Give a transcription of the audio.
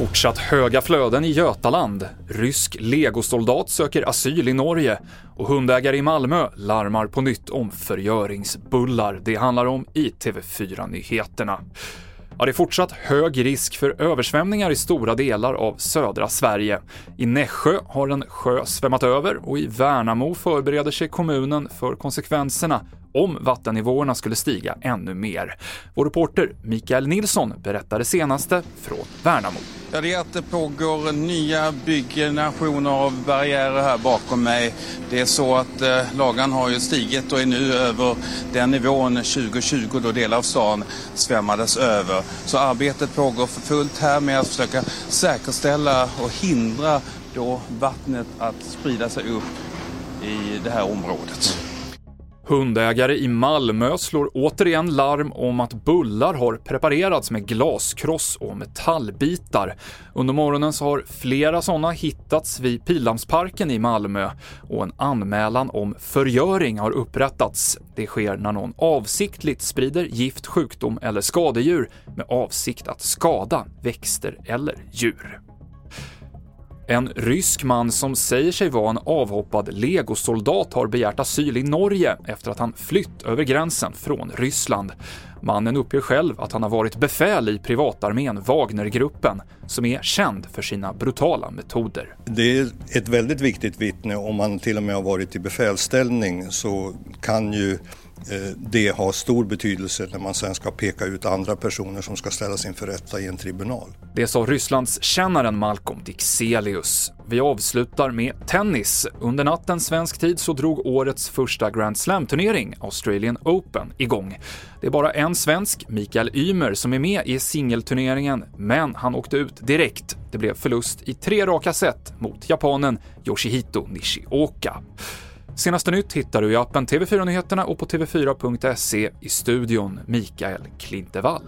Fortsatt höga flöden i Götaland, rysk legosoldat söker asyl i Norge och hundägare i Malmö larmar på nytt om förgöringsbullar. Det handlar om i TV4-nyheterna. Ja, det är fortsatt hög risk för översvämningar i stora delar av södra Sverige. I Nässjö har en sjö svämmat över och i Värnamo förbereder sig kommunen för konsekvenserna om vattennivåerna skulle stiga ännu mer. Vår reporter Mikael Nilsson berättar det senaste från Värnamo. Ja, det är att det pågår nya byggnationer av barriärer här bakom mig. Det är så att eh, lagan har ju stigit och är nu över den nivån 2020 då delar av stan svämmades över. Så arbetet pågår för fullt här med att försöka säkerställa och hindra då vattnet att sprida sig upp i det här området. Hundägare i Malmö slår återigen larm om att bullar har preparerats med glaskross och metallbitar. Under morgonen så har flera sådana hittats vid Pildammsparken i Malmö och en anmälan om förgöring har upprättats. Det sker när någon avsiktligt sprider gift, sjukdom eller skadedjur med avsikt att skada växter eller djur. En rysk man som säger sig vara en avhoppad legosoldat har begärt asyl i Norge efter att han flytt över gränsen från Ryssland. Mannen uppger själv att han har varit befäl i privatarmén Wagnergruppen, som är känd för sina brutala metoder. Det är ett väldigt viktigt vittne. Om man till och med har varit i befälsställning så kan ju Eh, det har stor betydelse när man sen ska peka ut andra personer som ska ställas inför rätta i en tribunal. Det sa Rysslands kännaren Malcolm Dixelius. Vi avslutar med tennis. Under natten svensk tid så drog årets första Grand Slam-turnering, Australian Open, igång. Det är bara en svensk, Mikael Ymer, som är med i singelturneringen, men han åkte ut direkt. Det blev förlust i tre raka set mot japanen Yoshihito Nishioka. Senaste nytt hittar du i appen TV4 Nyheterna och på tv4.se i studion Mikael Klintevall.